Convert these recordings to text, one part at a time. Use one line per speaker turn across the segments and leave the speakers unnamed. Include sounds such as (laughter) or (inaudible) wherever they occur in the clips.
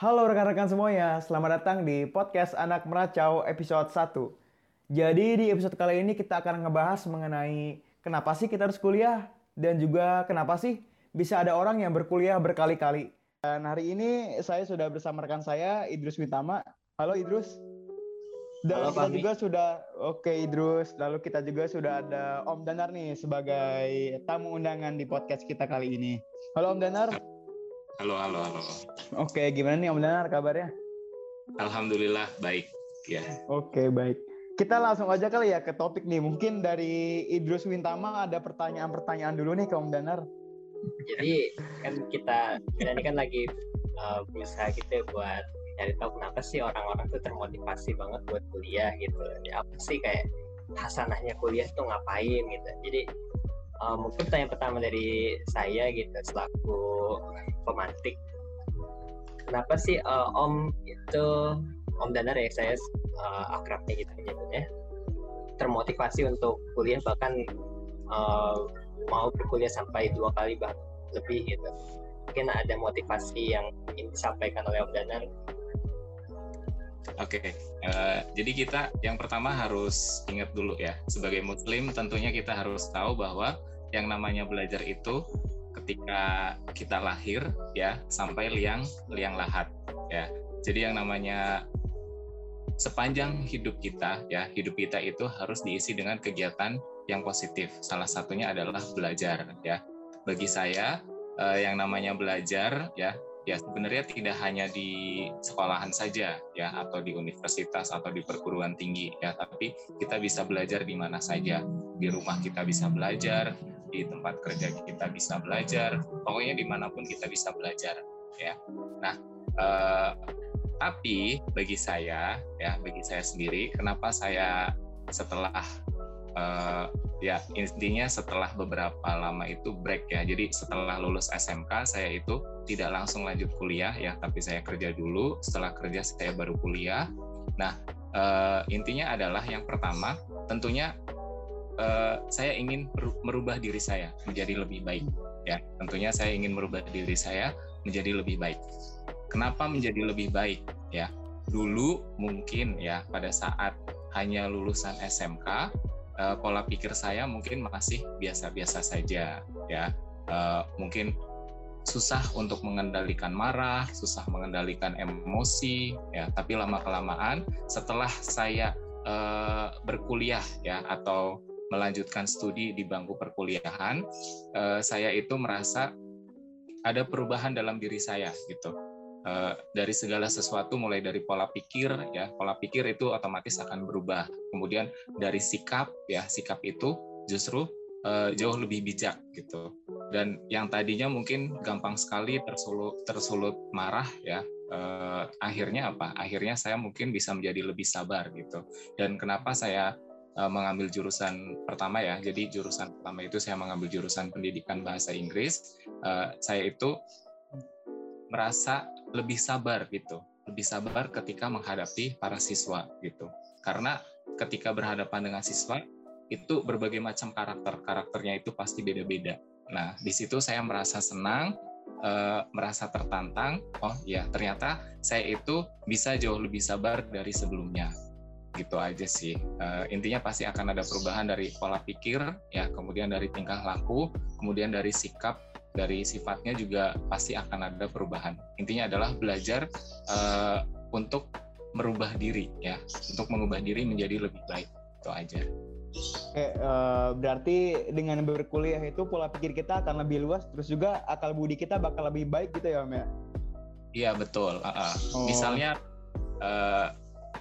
Halo rekan-rekan semuanya, selamat datang di podcast Anak Meracau episode 1. Jadi di episode kali ini kita akan ngebahas mengenai kenapa sih kita harus kuliah dan juga kenapa sih bisa ada orang yang berkuliah berkali-kali. Dan hari ini saya sudah bersama rekan saya Idrus Witama. Halo Idrus. Dan
Halo,
kita
Fahmi.
juga sudah oke Idrus, lalu kita juga sudah ada Om Danar nih sebagai tamu undangan di podcast kita kali ini. Halo Om Danar.
Halo, halo, halo.
Oke, gimana nih Om Danar kabarnya?
Alhamdulillah baik. Ya,
Oke, baik. Kita langsung aja kali ya ke topik nih. Mungkin dari Idrus Wintama ada pertanyaan-pertanyaan dulu nih ke Om Danar.
jadi kan kita kita ini kan lagi uh, berusaha gitu ya buat cari tahu kenapa sih orang-orang tuh termotivasi banget buat kuliah gitu ya apa sih kayak hasanahnya kuliah tuh ngapain gitu jadi uh, mungkin pertanyaan pertama dari saya gitu selaku pemantik kenapa sih uh, om itu om Danar ya saya uh, akrabnya gitu menyebutnya termotivasi untuk kuliah bahkan uh, mau berkuliah sampai dua kali bahkan lebih gitu mungkin ada motivasi yang ingin disampaikan oleh Om Danar
oke. Eh, jadi kita yang pertama harus ingat dulu ya, sebagai Muslim tentunya kita harus tahu bahwa yang namanya belajar itu ketika kita lahir ya sampai liang liang lahat ya. Jadi yang namanya sepanjang hidup kita ya hidup kita itu harus diisi dengan kegiatan yang positif. Salah satunya adalah belajar ya. Bagi saya eh, yang namanya belajar ya ya sebenarnya tidak hanya di sekolahan saja ya atau di universitas atau di perguruan tinggi ya tapi kita bisa belajar di mana saja di rumah kita bisa belajar di tempat kerja kita bisa belajar pokoknya di mana pun kita bisa belajar ya. Nah eh, tapi bagi saya ya bagi saya sendiri kenapa saya setelah eh, ya intinya setelah beberapa lama itu break ya. Jadi setelah lulus SMK saya itu tidak langsung lanjut kuliah ya tapi saya kerja dulu. Setelah kerja saya baru kuliah. Nah eh, intinya adalah yang pertama tentunya eh, saya ingin meru- merubah diri saya menjadi lebih baik ya. Tentunya saya ingin merubah diri saya menjadi lebih baik. Kenapa menjadi lebih baik ya? Dulu mungkin ya pada saat hanya lulusan SMK eh, pola pikir saya mungkin masih biasa-biasa saja ya. Eh, mungkin susah untuk mengendalikan marah susah mengendalikan emosi ya. Tapi lama kelamaan setelah saya eh, berkuliah ya atau melanjutkan studi di bangku perkuliahan eh, saya itu merasa ada perubahan dalam diri saya gitu. Eh, dari segala sesuatu mulai dari pola pikir ya. Pola pikir itu otomatis akan berubah. Kemudian dari sikap ya sikap itu justru eh, jauh lebih bijak gitu. Dan yang tadinya mungkin gampang sekali tersulut tersulut marah ya eh, akhirnya apa? Akhirnya saya mungkin bisa menjadi lebih sabar gitu. Dan kenapa saya eh, mengambil jurusan pertama ya. Jadi jurusan pertama itu saya mengambil jurusan pendidikan bahasa Inggris. Eh, saya itu merasa lebih sabar gitu. Lebih sabar ketika menghadapi para siswa gitu. Karena ketika berhadapan dengan siswa itu berbagai macam karakter. Karakternya itu pasti beda-beda. Nah di situ saya merasa senang eh, merasa tertantang. Oh ya ternyata saya itu bisa jauh lebih sabar dari sebelumnya gitu aja sih Eh, intinya pasti akan ada perubahan dari pola pikir ya kemudian dari tingkah laku kemudian dari sikap dari sifatnya juga pasti akan ada perubahan. Intinya adalah belajar eh, untuk merubah diri ya, untuk mengubah diri menjadi lebih baik. Itu aja.
Oke, eh, berarti dengan berkuliah itu pola pikir kita akan lebih luas, terus juga akal budi kita bakal lebih baik gitu ya Om ya?
Iya betul. Ah, ah.
Oh.
Misalnya eh,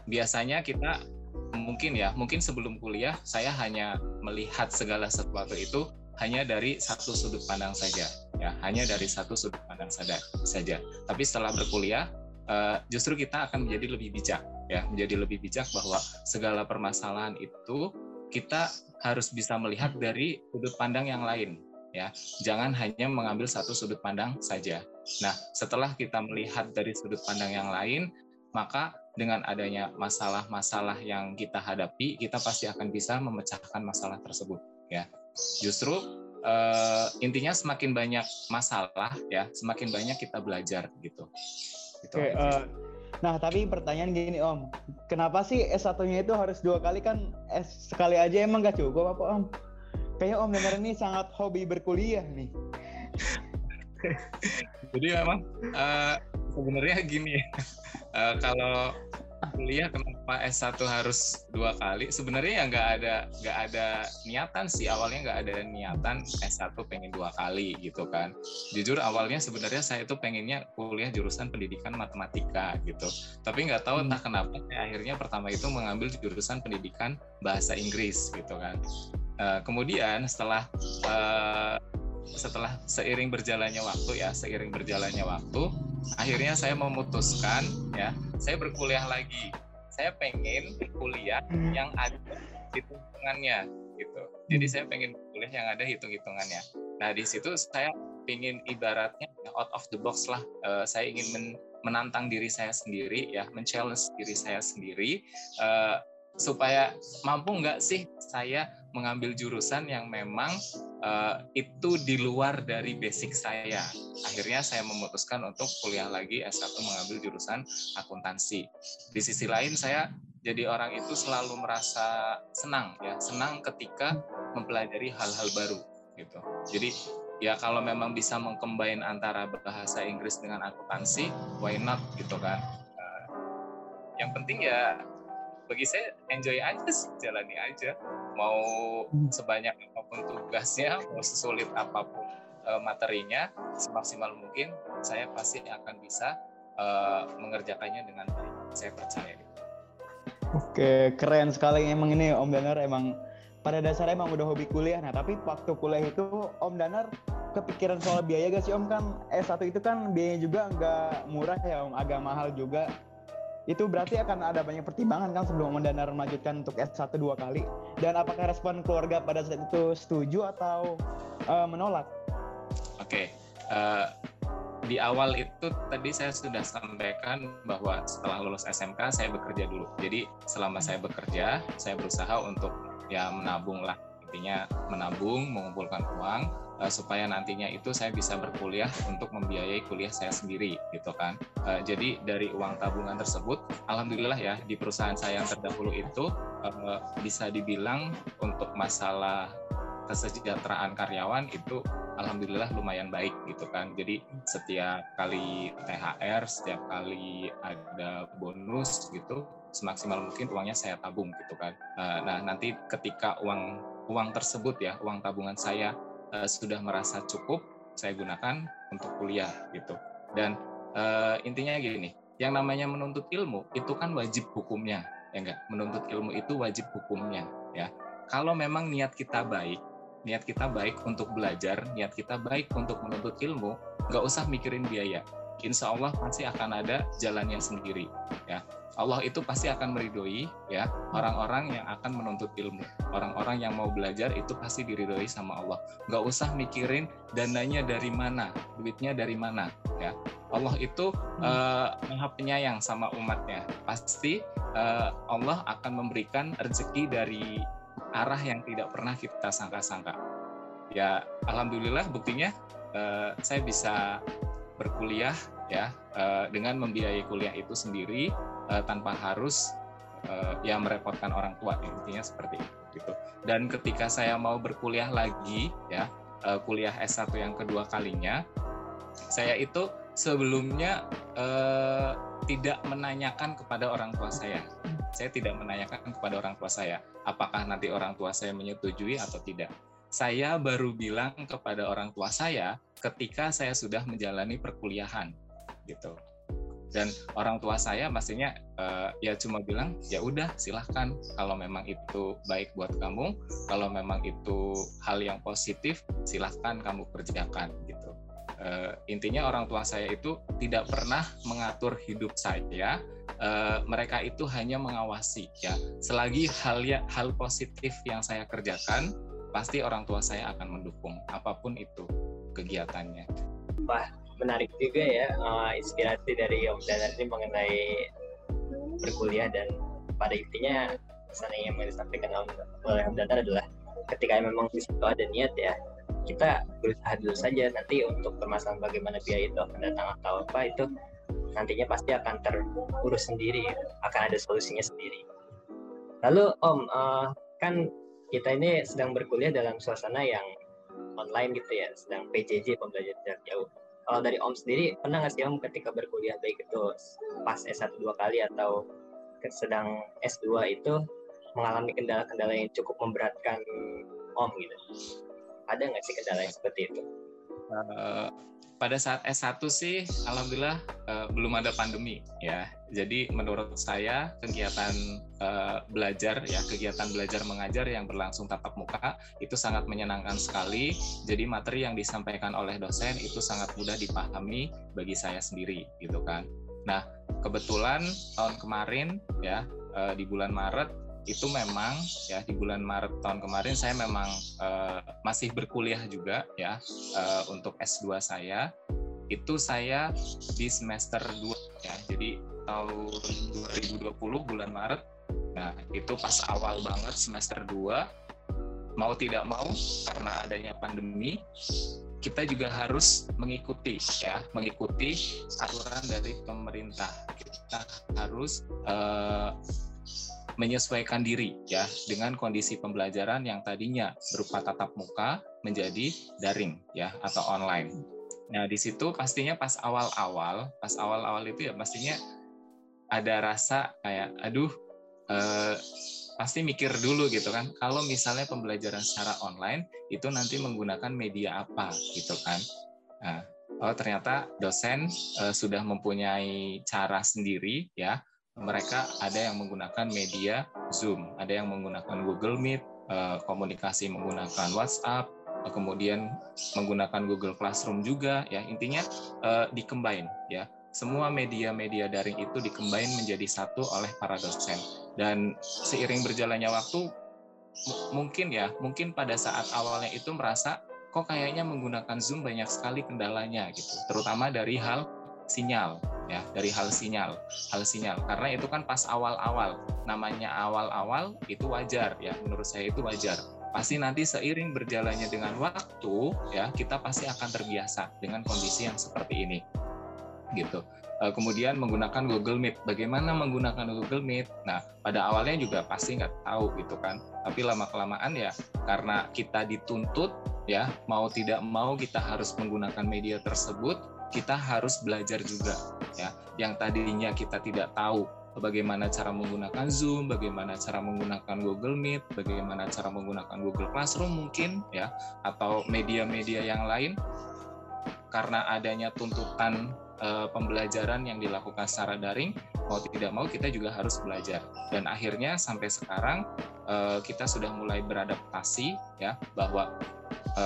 biasanya kita mungkin ya, mungkin sebelum kuliah saya hanya melihat segala sesuatu itu hanya dari satu sudut pandang saja, ya hanya dari satu sudut pandang sada- saja. Tapi setelah berkuliah, eh, justru kita akan menjadi lebih bijak, ya menjadi lebih bijak bahwa segala permasalahan itu kita harus bisa melihat dari sudut pandang yang lain, ya jangan hanya mengambil satu sudut pandang saja. Nah, setelah kita melihat dari sudut pandang yang lain, maka dengan adanya masalah-masalah yang kita hadapi, kita pasti akan bisa memecahkan masalah tersebut. Ya, justru eh, intinya semakin banyak masalah, ya, semakin banyak kita belajar gitu.
Gitu Oke, okay, uh, nah tapi pertanyaan gini Om, kenapa sih S1-nya itu harus dua kali kan S sekali aja emang gak cukup apa Om? Kayaknya Om dengar ini sangat hobi berkuliah nih.
Jadi memang uh, sebenarnya gini uh, kalau kuliah kenapa S1 harus dua kali? Sebenarnya ya nggak ada nggak ada niatan sih. Awalnya nggak ada niatan S1 pengen dua kali gitu kan. Jujur awalnya sebenarnya saya itu pengennya kuliah jurusan pendidikan matematika gitu. Tapi nggak tahu entah kenapa akhirnya pertama itu mengambil jurusan pendidikan bahasa Inggris gitu kan. Uh, kemudian setelah uh, setelah seiring berjalannya waktu ya seiring berjalannya waktu akhirnya saya memutuskan ya saya berkuliah lagi. Saya pengen kuliah hmm. yang ada hitung-hitungannya gitu. Jadi saya pengen kuliah yang ada hitung-hitungannya. Nah di situ saya ingin ibaratnya out of the box lah uh, saya ingin men menantang diri saya sendiri ya men-challenge diri saya sendiri uh, supaya mampu nggak sih saya mengambil jurusan yang memang uh, itu di luar dari basic saya. Akhirnya saya memutuskan untuk kuliah lagi S1 mengambil jurusan akuntansi. Di sisi lain saya jadi orang itu selalu merasa senang ya, senang ketika mempelajari hal-hal baru gitu. Jadi ya kalau memang bisa mengcombine antara bahasa Inggris dengan akuntansi, why not gitu kan. Uh, yang penting ya bagi saya enjoy aja sih jalani aja. Mau hmm. sebanyak apa pun tugasnya mau sesulit apa pun uh, materinya semaksimal mungkin saya pasti akan bisa uh, mengerjakannya dengan baik. Saya percaya
Oke keren sekali. Emang ini Om Danar emang pada dasarnya emang udah hobi kuliah. Nah tapi waktu kuliah itu Om Danar kepikiran soal biaya gak sih Om? Kan S1 itu kan biayanya juga nggak murah ya Om. Agak mahal juga itu berarti akan ada banyak pertimbangan kan sebelum Mendanar melanjutkan untuk S1 dua kali. Dan apakah respon keluarga pada saat itu setuju atau uh, menolak?
Oke, okay. uh, eh, di awal itu tadi saya sudah sampaikan bahwa setelah lulus SMK saya bekerja dulu. Jadi selama saya bekerja, saya berusaha untuk ya menabung lah intinya menabung, mengumpulkan uang uh, supaya nantinya itu saya bisa berkuliah untuk membiayai kuliah saya sendiri gitu kan. Uh, jadi dari uang tabungan tersebut, alhamdulillah ya di perusahaan saya yang terdahulu itu uh, bisa dibilang untuk masalah kesejahteraan karyawan itu alhamdulillah lumayan baik gitu kan. Jadi setiap kali THR, setiap kali ada bonus gitu, semaksimal mungkin uangnya saya tabung gitu kan. Nah nanti ketika uang uang tersebut ya, uang tabungan saya uh, sudah merasa cukup saya gunakan untuk kuliah gitu. Dan uh, intinya gini yang namanya menuntut ilmu itu kan wajib hukumnya ya enggak? Menuntut ilmu itu wajib hukumnya ya. Kalau memang niat kita baik niat kita baik untuk belajar niat kita baik untuk menuntut ilmu nggak usah mikirin biaya insya Allah pasti akan ada jalannya sendiri ya. Allah itu pasti akan meridoi ya orang-orang yang akan menuntut ilmu. Orang-orang yang mau belajar itu pasti diridoi sama Allah. Nggak usah mikirin dananya dari mana duitnya dari mana ya. Allah itu hmm. uh, maha penyayang sama umatnya. Pasti uh, Allah akan memberikan rezeki dari arah yang tidak pernah kita sangka-sangka. Ya alhamdulillah buktinya uh, saya bisa berkuliah ya uh, dengan membiayai kuliah itu sendiri uh, tanpa harus uh, ya merepotkan orang tua intinya seperti itu gitu. Dan ketika saya mau berkuliah lagi ya kuliah S1 yang kedua kalinya saya itu sebelumnya uh, tidak menanyakan kepada orang tua saya. Saya tidak menanyakan kepada orang tua saya apakah nanti orang tua saya menyetujui atau tidak saya baru bilang kepada orang tua saya ketika saya sudah menjalani perkuliahan gitu. Dan orang tua saya pastinya uh, ya cuma bilang ya udah silahkan. Kalau memang itu baik buat kamu kalau memang itu hal yang positif silahkan kamu kerjakan gitu. Uh, intinya orang tua saya itu tidak pernah mengatur hidup saya uh, mereka itu hanya mengawasi ya. Selagi hal ya hal positif yang saya kerjakan pasti orang tua saya akan mendukung apa pun itu kegiatannya.
Wah, menarik juga ya uh, inspirasi dari Om Danar ini mengenai berkuliah dan pada intinya pesan yang mau disampaikan oleh Om Danar adalah ketika memang di situ ada niat ya kita berusaha dulu saja nanti untuk permasalahan bagaimana biaya itu akan datang atau apa itu nantinya pasti akan terurus sendiri, akan ada solusinya sendiri. Lalu Om, uh, kan kita ini sedang berkuliah dalam suasana yang online gitu ya, sedang PJJ pembelajaran jarak jauh. Kalau dari Om sendiri, pernah nggak sih Om ketika berkuliah baik itu pas S1 dua kali atau sedang S2 itu mengalami kendala-kendala yang cukup memberatkan Om gitu? Ada nggak sih kendala yang seperti itu?
Uh, pada saat S1 sih alhamdulillah uh, belum ada pandemi ya. Jadi menurut saya kegiatan uh, belajar ya, kegiatan belajar mengajar yang berlangsung tatap muka itu sangat menyenangkan sekali. Jadi materi yang disampaikan oleh dosen itu sangat mudah dipahami bagi saya sendiri gitu kan. Nah, kebetulan tahun kemarin ya uh, di bulan Maret itu memang ya di bulan Maret tahun kemarin saya memang uh, masih berkuliah juga ya uh, untuk S2 saya. Itu saya di semester 2 ya jadi tahun 2020 bulan Maret. Nah itu pas awal banget semester 2 mau tidak mau karena adanya pandemi kita juga harus mengikuti ya mengikuti aturan dari pemerintah. Kita harus uh, menyesuaikan diri ya dengan kondisi pembelajaran yang tadinya berupa tatap muka menjadi daring ya atau online. Nah, di situ pastinya pas awal-awal, pas awal-awal itu ya pastinya ada rasa kayak aduh eh, pasti mikir dulu gitu kan. Kalau misalnya pembelajaran secara online itu nanti menggunakan media apa gitu kan. Nah, oh ternyata dosen eh, sudah mempunyai cara sendiri ya mereka ada yang menggunakan media Zoom, ada yang menggunakan Google Meet, eh, komunikasi menggunakan WhatsApp, eh, kemudian menggunakan Google Classroom juga ya. Intinya eh, dikembang ya. Semua media-media daring itu dikembang menjadi satu oleh para dosen. Dan seiring berjalannya waktu mungkin ya mungkin pada saat awalnya itu merasa kok kayaknya menggunakan Zoom banyak sekali kendalanya gitu. Terutama dari hal sinyal ya dari hal sinyal hal sinyal karena itu kan pas awal-awal namanya awal-awal itu wajar ya menurut saya itu wajar pasti nanti seiring berjalannya dengan waktu ya kita pasti akan terbiasa dengan kondisi yang seperti ini gitu e, kemudian menggunakan Google Meet. Bagaimana menggunakan Google Meet? Nah, pada awalnya juga pasti nggak tahu gitu kan. Tapi lama kelamaan ya karena kita dituntut ya mau tidak mau kita harus menggunakan media tersebut kita harus belajar juga ya. Yang tadinya kita tidak tahu bagaimana cara menggunakan Zoom, bagaimana cara menggunakan Google Meet, bagaimana cara menggunakan Google Classroom mungkin ya atau media-media yang lain karena adanya tuntutan e, pembelajaran yang dilakukan secara daring mau tidak mau kita juga harus belajar. Dan akhirnya sampai sekarang e, kita sudah mulai beradaptasi ya bahwa e,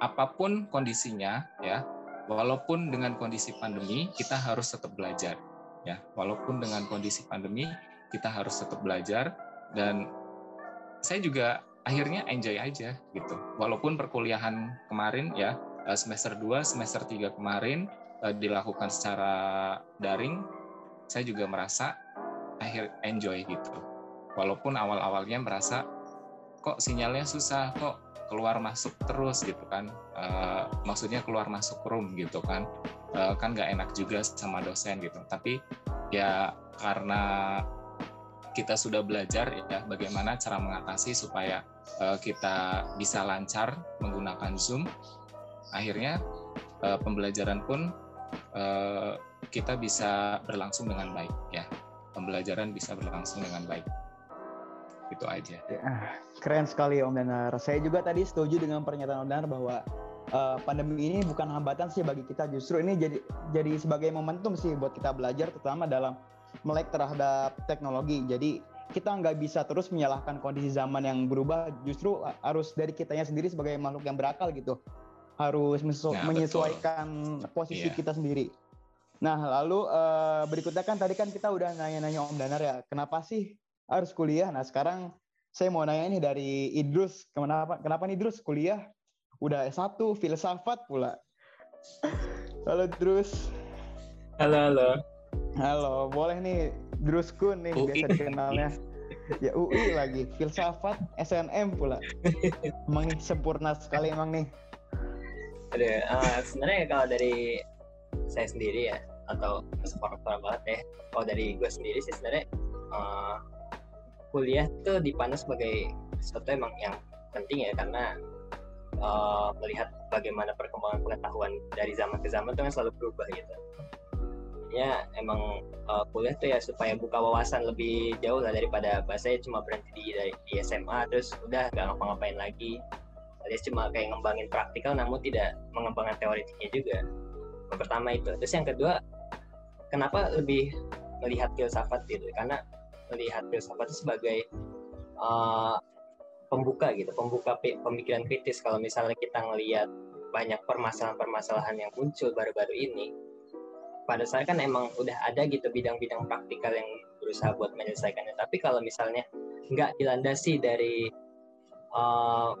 apa pun kondisinya ya walaupun dengan kondisi pandemi kita harus tetap belajar ya. Walaupun dengan kondisi pandemi kita harus tetap belajar. Dan saya juga akhirnya enjoy aja gitu. Walaupun perkuliahan kemarin ya eh, semester 2 semester 3 kemarin eh, dilakukan secara daring saya juga merasa akhir enjoy gitu. Walaupun awal-awalnya merasa kok sinyalnya susah? Kok keluar masuk terus gitu kan. Uh, maksudnya keluar masuk room gitu kan. Uh, kan nggak enak juga sama dosen gitu. Tapi ya karena kita sudah belajar ya bagaimana cara mengatasi supaya uh, kita bisa lancar menggunakan Zoom. Akhirnya uh, pembelajaran pun uh, kita bisa berlangsung dengan baik ya. Pembelajaran bisa berlangsung dengan baik itu aja. Ya,
keren sekali Om Danar. Saya juga tadi setuju dengan pernyataan Om Danar bahwa uh, pandemi ini bukan hambatan sih bagi kita, justru ini jadi jadi sebagai momentum sih buat kita belajar, terutama dalam melek terhadap teknologi. Jadi kita nggak bisa terus menyalahkan kondisi zaman yang berubah, justru harus dari kitanya sendiri sebagai makhluk yang berakal gitu, harus nah, menyesuaikan betul. posisi yeah. kita sendiri. Nah, lalu uh, berikutnya kan tadi kan kita udah nanya-nanya Om Danar ya, kenapa sih harus kuliah. Nah sekarang saya mau nanya ini dari Idrus, kenapa kenapa nih Idrus kuliah? Udah S1 filsafat pula. Halo Idrus.
Halo halo.
Halo, boleh nih Idrus Kun nih UI. biasa dikenalnya. Ya UI lagi, filsafat SNM pula. Emang nih sempurna sekali emang nih.
Aduh, uh, sebenarnya kalau dari saya sendiri ya, atau separah banget ya kalau dari gue sendiri sih sebenarnya uh, kuliah tuh dipandang sebagai sesuatu emang yang penting ya karena uh, melihat bagaimana perkembangan pengetahuan dari zaman ke zaman itu kan selalu berubah gitu. Ya emang uh, kuliah tuh ya supaya buka wawasan lebih jauh lah daripada bahasanya cuma berhenti di, di SMA terus udah gak ngapa-ngapain lagi. Alias cuma kayak ngembangin praktikal namun tidak mengembangkan teoritiknya juga. Yang pertama itu. Terus yang kedua kenapa lebih melihat filsafat gitu? Karena melihat filsafat itu sebagai uh, pembuka gitu pembuka pemikiran kritis. Kalau misalnya kita ngelihat banyak permasalahan-permasalahan yang muncul baru-baru ini pada saya kan emang udah ada gitu bidang-bidang praktikal yang berusaha buat menyelesaikannya. Tapi kalau misalnya nggak dilandasi dari uh,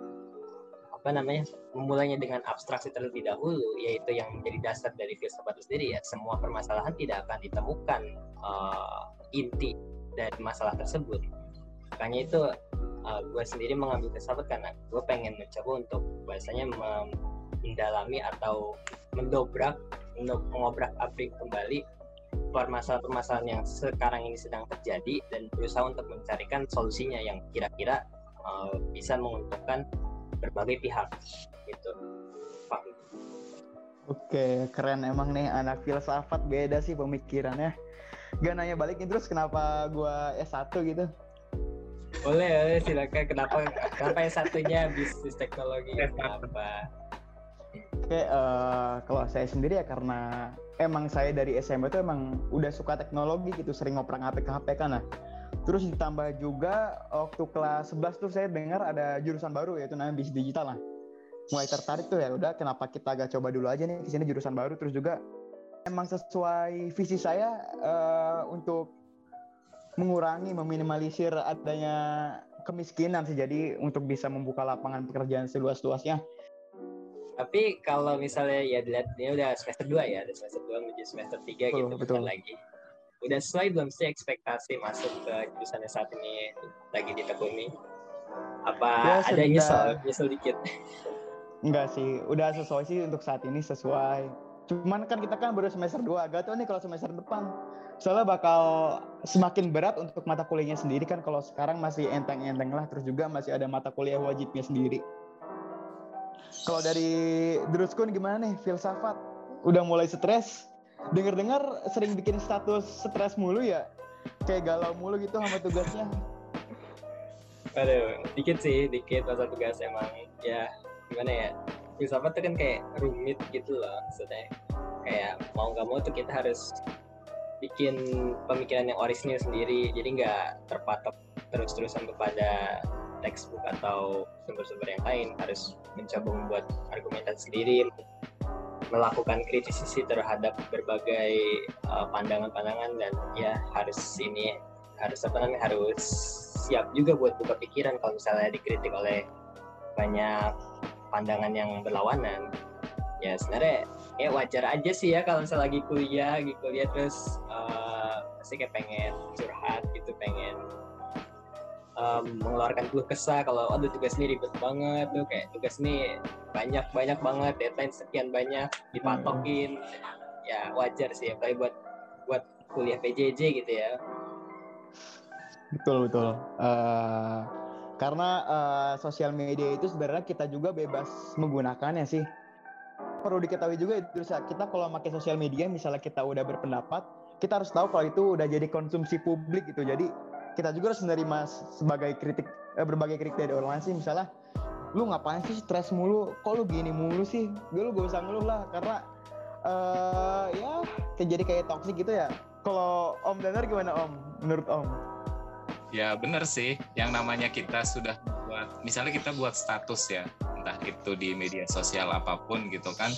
apa namanya memulainya dengan abstraksi terlebih dahulu yaitu yang menjadi dasar dari filsafat itu sendiri ya semua permasalahan tidak akan ditemukan uh, inti dari masalah tersebut makanya itu uh, gue sendiri mengambil filsafat karena gue pengen mencoba untuk bahasanya mendalami atau mendobrak mengobrak abrik kembali permasalahan-permasalahan yang sekarang ini sedang terjadi dan berusaha untuk mencarikan solusinya yang kira-kira uh, bisa menguntungkan berbagai pihak gitu.
Oke, keren emang nih anak filsafat beda sih pemikirannya. Gak nanya balik nih terus kenapa gua S1 gitu?
Boleh, boleh silakan. Kenapa kenapa s satunya bisnis teknologi? Kenapa?
Oke, uh, kalau saya sendiri ya karena emang saya dari SMP itu emang udah suka teknologi gitu, sering ngoprek HP ke HP kan nah. Terus ditambah juga waktu kelas 11 tuh saya dengar ada jurusan baru yaitu namanya bisnis digital lah. Mulai tertarik tuh ya udah kenapa kita gak coba dulu aja nih di sini jurusan baru terus juga emang sesuai visi saya uh, untuk mengurangi meminimalisir adanya kemiskinan sih jadi untuk bisa membuka lapangan pekerjaan seluas-luasnya
tapi kalau misalnya ya dilihat ini udah semester 2 ya, udah semester 2 menuju semester 3 betul, gitu betul. lagi. Udah sesuai belum sih ekspektasi masuk ke jurusan yang saat ini lagi ditekuni? Apa ya, ada nyesel, nyesel dikit?
Enggak sih, udah sesuai sih untuk saat ini sesuai. Cuman kan kita kan baru semester 2, agak tuh nih kalau semester depan. Soalnya bakal semakin berat untuk mata kuliahnya sendiri kan kalau sekarang masih enteng-enteng lah terus juga masih ada mata kuliah wajibnya sendiri. Kalau dari Druskun gimana nih filsafat? Udah mulai stres? Dengar-dengar sering bikin status stres mulu ya? Kayak galau mulu gitu sama tugasnya.
Aduh, dikit sih, dikit masa tugas emang ya gimana ya? Filsafat tuh kan kayak rumit gitu loh maksudnya. Kayak mau nggak mau tuh kita harus bikin pemikiran yang orisinil sendiri jadi nggak terpatok terus-terusan kepada textbook atau sumber-sumber yang lain harus mencoba membuat argumentasi sendiri melakukan kritisisi terhadap berbagai uh, pandangan-pandangan dan ya harus ini harus apa namanya harus siap juga buat buka pikiran kalau misalnya dikritik oleh banyak pandangan yang berlawanan. Ya sebenarnya ya wajar aja sih ya kalau misalnya lagi kuliah lagi kuliah terus uh, pasti kayak pengen curhat gitu pengen um, mengeluarkan keluh kesah kalau aduh tugas ini ribet banget tuh kayak tugas ini banyak banyak banget deadline sekian banyak dipatokin. Hmm. ya wajar sih apalagi buat buat kuliah PJJ gitu ya.
Betul betul. Uh, karena uh, sosial media itu sebenarnya kita juga bebas menggunakannya sih. Perlu diketahui juga itu kita kalau pakai sosial media misalnya kita udah berpendapat kita harus tahu kalau itu udah jadi konsumsi publik gitu. Jadi kita juga harus menerima sebagai kritik eh, berbagai kritik dari orang lain sih. Misalnya lu ngapain sih stres mulu? Kok lu gini mulu sih? Gue lu gak usah ngeluh lah karena uh, ya jadi kayak toxic gitu ya. Kalau om Danar gimana om? Menurut om
ya bener sih yang namanya kita sudah buat misalnya kita buat status ya entah itu di media sosial apa pun gitu kan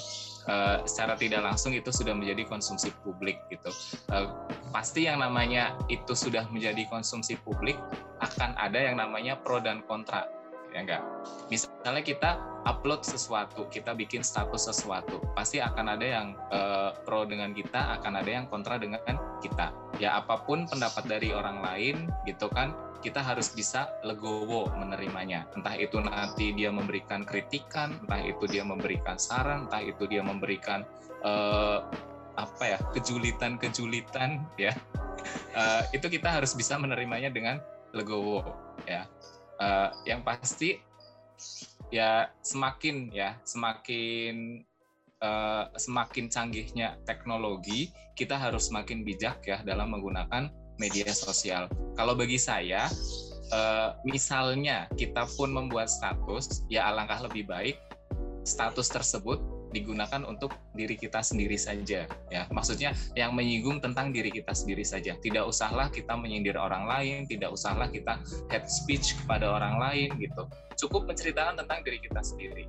uh, secara tidak langsung itu sudah menjadi konsumsi publik gitu. Uh, pasti yang namanya itu sudah menjadi konsumsi publik akan ada yang namanya pro dan kontra ya enggak. Misalnya kita upload sesuatu, kita bikin status sesuatu, pasti akan ada yang uh, pro dengan kita, akan ada yang kontra dengan kita. Ya apa pun pendapat dari orang lain gitu kan, kita harus bisa legowo menerimanya. Entah itu nanti dia memberikan kritikan, entah itu dia memberikan saran, entah itu dia memberikan uh, apa ya kejulitan-kejulitan ya uh, itu kita harus bisa menerimanya dengan legowo ya uh, yang pasti ya semakin ya semakin uh, semakin canggihnya teknologi kita harus semakin bijak ya dalam menggunakan media sosial. Kalau bagi saya uh, misalnya kita pun membuat status ya alangkah lebih baik status tersebut digunakan untuk diri kita sendiri saja ya. Maksudnya yang menyinggung tentang diri kita sendiri saja. Tidak usahlah kita menyindir orang lain tidak usahlah kita head speech kepada orang lain gitu. Cukup menceritakan tentang diri kita sendiri.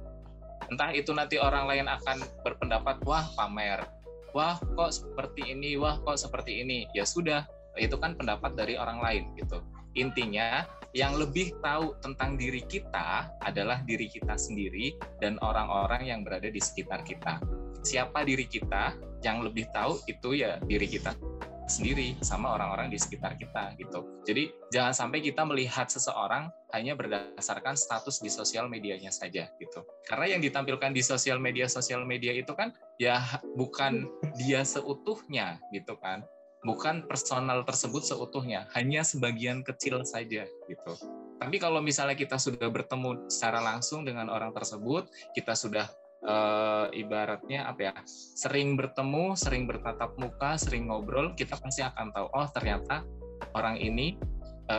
Entah itu nanti orang lain akan berpendapat wah pamer. Wah kok seperti ini? Wah kok seperti ini? Ya sudah itu kan pendapat dari orang lain gitu. Intinya yang lebih tahu tentang diri kita adalah diri kita sendiri dan orang-orang yang berada di sekitar kita. Siapa diri kita yang lebih tahu itu ya diri kita sendiri sama orang-orang di sekitar kita gitu. Jadi jangan sampai kita melihat seseorang hanya berdasarkan status di sosial medianya saja gitu. Karena yang ditampilkan di sosial media sosial media itu kan ya bukan dia seutuhnya gitu kan bukan personal tersebut seutuhnya, hanya sebagian kecil saja gitu. Tapi kalau misalnya kita sudah bertemu secara langsung dengan orang tersebut, kita sudah e, ibaratnya apa ya, sering bertemu, sering bertatap muka, sering ngobrol, kita pasti akan tahu, oh ternyata orang ini e,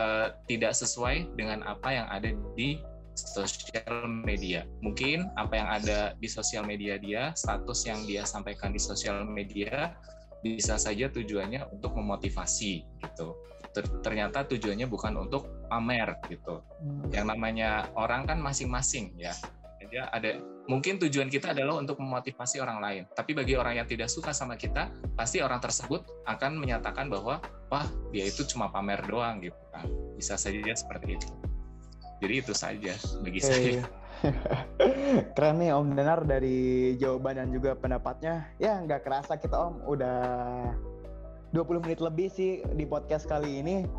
tidak sesuai dengan apa yang ada di sosial media. Mungkin apa yang ada di sosial media dia, status yang dia sampaikan di sosial media bisa saja tujuannya untuk memotivasi gitu. Ternyata tujuannya bukan untuk pamer gitu. Hmm. Yang namanya orang kan masing-masing ya. Dia ada mungkin tujuan kita adalah untuk memotivasi orang lain. Tapi bagi orang yang tidak suka sama kita, pasti orang tersebut akan menyatakan bahwa wah dia itu cuma pamer doang gitu kan. Bisa saja seperti itu. Jadi itu saja bagi okay. saya. (laughs)
Keren nih Om dengar dari jawaban dan juga pendapatnya. Ya nggak kerasa kita Om udah 20 menit lebih sih di podcast kali ini.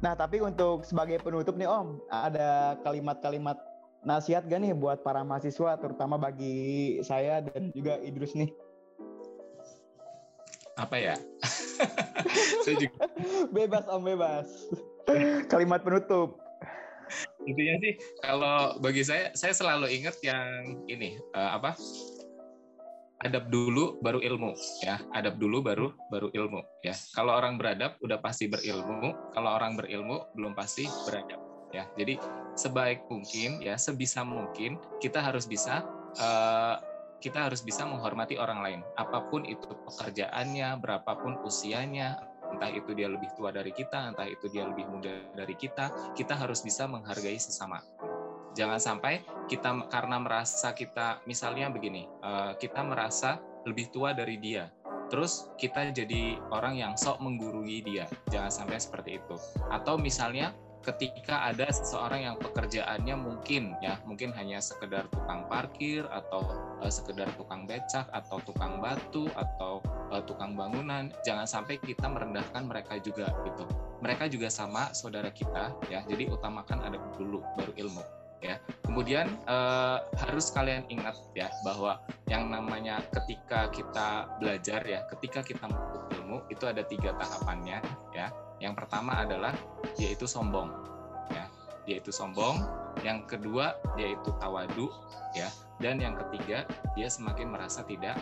Nah tapi untuk sebagai penutup nih Om, ada kalimat-kalimat nasihat gak nih buat para mahasiswa terutama bagi saya dan juga Idrus nih?
Apa ya? (laughs)
saya juga... bebas Om bebas. Kalimat penutup
intinya sih kalau bagi saya saya selalu ingat yang ini uh, apa? Adab dulu baru ilmu ya. Adab dulu baru baru ilmu ya. Kalau orang beradab udah pasti berilmu. Kalau orang berilmu belum pasti beradab ya. Jadi sebaik mungkin ya sebisa mungkin kita harus bisa uh, kita harus bisa menghormati orang lain. Apa pun itu pekerjaannya berapapun usianya entah itu dia lebih tua dari kita, entah itu dia lebih muda dari kita, kita harus bisa menghargai sesama. Jangan sampai kita karena merasa kita misalnya begini, eh, kita merasa lebih tua dari dia, terus kita jadi orang yang sok menggurui dia. Jangan sampai seperti itu. Atau misalnya ketika ada seseorang yang pekerjaannya mungkin ya mungkin hanya sekedar tukang parkir atau uh, sekedar tukang becak atau tukang batu atau uh, tukang bangunan jangan sampai kita merendahkan mereka juga gitu. Mereka juga sama saudara kita ya. Jadi utamakan ada dulu baru ilmu ya. Kemudian uh, harus kalian ingat ya bahwa yang namanya ketika kita belajar ya ketika kita menuntut ilmu itu ada tiga tahapannya ya. Yang pertama adalah yaitu sombong, ya, yaitu sombong. Yang kedua yaitu tawadu, ya, dan yang ketiga dia semakin merasa tidak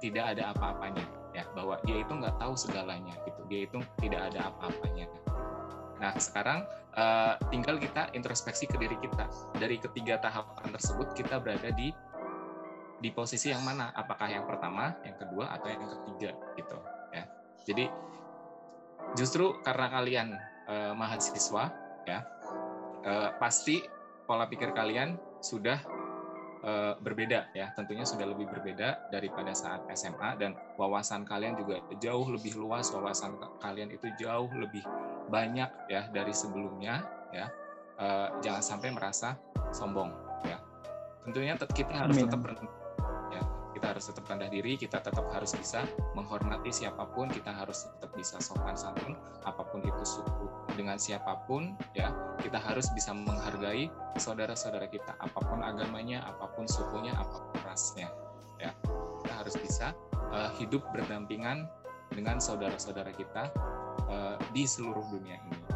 tidak ada apa-apanya, ya, bahwa dia itu nggak tahu segalanya, gitu. Dia itu tidak ada apa-apanya. Nah, sekarang uh, tinggal kita introspeksi ke diri kita. Dari ketiga tahapan tersebut, kita berada di di posisi yang mana? Apakah yang pertama, yang kedua, atau yang ketiga, gitu. Ya. Jadi justru karena kalian uh, mahasiswa ya uh, pasti pola pikir kalian sudah uh, berbeda ya. Tentunya sudah lebih berbeda daripada saat SMA dan wawasan kalian juga jauh lebih luas wawasan kalian itu jauh lebih banyak ya dari sebelumnya ya. Uh, jangan sampai merasa sombong ya. Tentunya kita harus tetap kita harus tetap rendah diri, kita tetap harus bisa menghormati siapa pun, kita harus tetap bisa sopan santun, apa pun itu suku dengan siapa pun, ya kita harus bisa menghargai saudara-saudara kita, apa pun agamanya, apa pun sukunya, apa pun rasnya, ya kita harus bisa uh, hidup berdampingan dengan saudara-saudara kita uh, di seluruh dunia ini.